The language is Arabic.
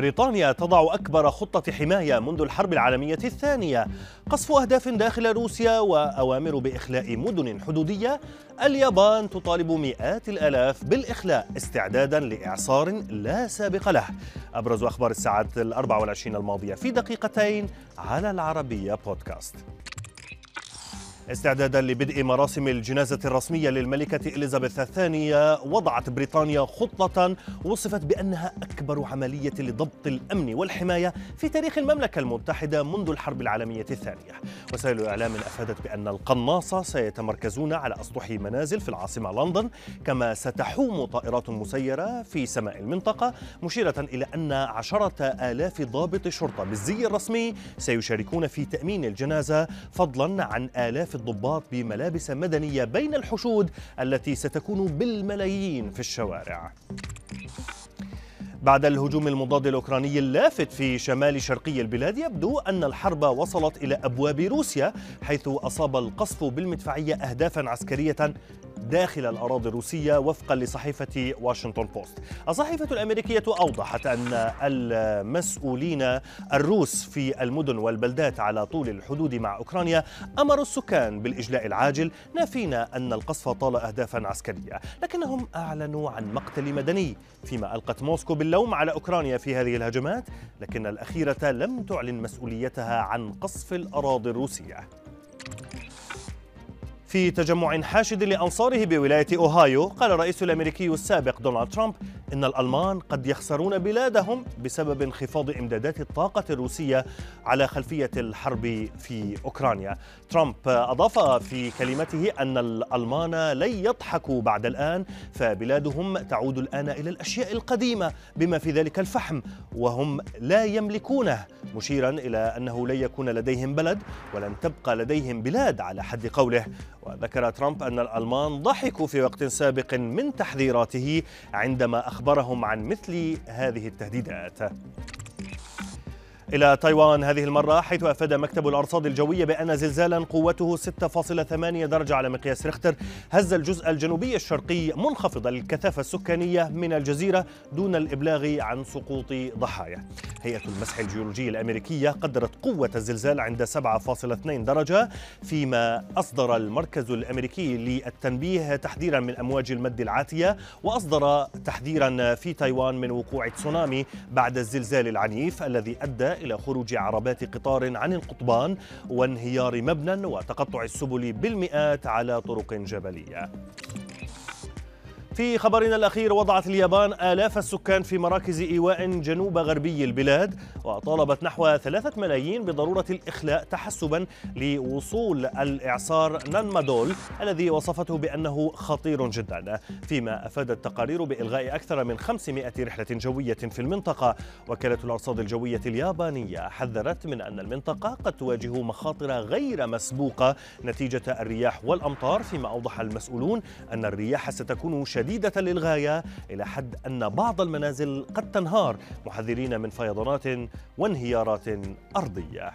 بريطانيا تضع أكبر خطة حماية منذ الحرب العالمية الثانية. قصف أهداف داخل روسيا وأوامر بإخلاء مدن حدودية. اليابان تطالب مئات الآلاف بالإخلاء استعدادا لإعصار لا سابق له. أبرز أخبار الساعة الأربع والعشرين الماضية في دقيقتين على العربية بودكاست. استعدادا لبدء مراسم الجنازة الرسمية للملكة إليزابيث الثانية وضعت بريطانيا خطة وصفت بأنها أكبر عملية لضبط الأمن والحماية في تاريخ المملكة المتحدة منذ الحرب العالمية الثانية. وسائل إعلام أفادت بأن القناصة سيتمركزون على أسطح منازل في العاصمة لندن كما ستحوم طائرات مسيرة في سماء المنطقة مشيرة إلى أن عشرة آلاف ضابط شرطة بالزي الرسمي سيشاركون في تأمين الجنازة فضلا عن آلاف الضباط بملابس مدنية بين الحشود التي ستكون بالملايين في الشوارع. بعد الهجوم المضاد الأوكراني اللافت في شمال شرقي البلاد يبدو أن الحرب وصلت إلى أبواب روسيا حيث أصاب القصف بالمدفعية أهدافا عسكرية داخل الأراضي الروسية وفقا لصحيفة واشنطن بوست. الصحيفة الأمريكية أوضحت أن المسؤولين الروس في المدن والبلدات على طول الحدود مع أوكرانيا أمروا السكان بالإجلاء العاجل نافين أن القصف طال أهدافا عسكرية لكنهم أعلنوا عن مقتل مدني فيما ألقت موسكو باللوم على أوكرانيا في هذه الهجمات لكن الأخيرة لم تعلن مسؤوليتها عن قصف الأراضي الروسية. في تجمع حاشد لأنصاره بولاية أوهايو قال الرئيس الأمريكي السابق دونالد ترامب إن الألمان قد يخسرون بلادهم بسبب انخفاض إمدادات الطاقة الروسية على خلفية الحرب في أوكرانيا. ترامب أضاف في كلمته أن الألمان لن يضحكوا بعد الآن فبلادهم تعود الآن إلى الأشياء القديمة بما في ذلك الفحم وهم لا يملكونه مشيرا إلى أنه لن يكون لديهم بلد ولن تبقى لديهم بلاد على حد قوله. وذكر ترامب أن الألمان ضحكوا في وقت سابق من تحذيراته عندما أخبرهم عن مثل هذه التهديدات. إلى تايوان هذه المرة حيث أفاد مكتب الأرصاد الجوية بأن زلزالا قوته 6.8 درجة على مقياس ريختر. هز الجزء الجنوبي الشرقي منخفض الكثافة السكانية من الجزيرة دون الإبلاغ عن سقوط ضحايا. هيئة المسح الجيولوجي الأمريكية قدرت قوة الزلزال عند 7.2 درجة فيما أصدر المركز الأمريكي للتنبيه تحذيرا من أمواج المد العاتية وأصدر تحذيرا في تايوان من وقوع تسونامي بعد الزلزال العنيف الذي أدى إلى خروج عربات قطار عن القضبان وانهيار مبنى وتقطع السبل بالمئات على طرق جبلية. في خبرنا الأخير وضعت اليابان آلاف السكان في مراكز إيواء جنوب غربي البلاد وطالبت نحو ثلاثة ملايين بضرورة الإخلاء تحسبا لوصول الإعصار نانمادول الذي وصفته بأنه خطير جدا. فيما أفادت تقارير بإلغاء أكثر من 500 رحلة جوية في المنطقة وكالة الأرصاد الجوية اليابانية حذرت من أن المنطقة قد تواجه مخاطر غير مسبوقة نتيجة الرياح والأمطار فيما أوضح المسؤولون أن الرياح ستكون شديدة. شديدة للغاية إلى حد أن بعض المنازل قد تنهار محذرين من فيضانات وانهيارات أرضية.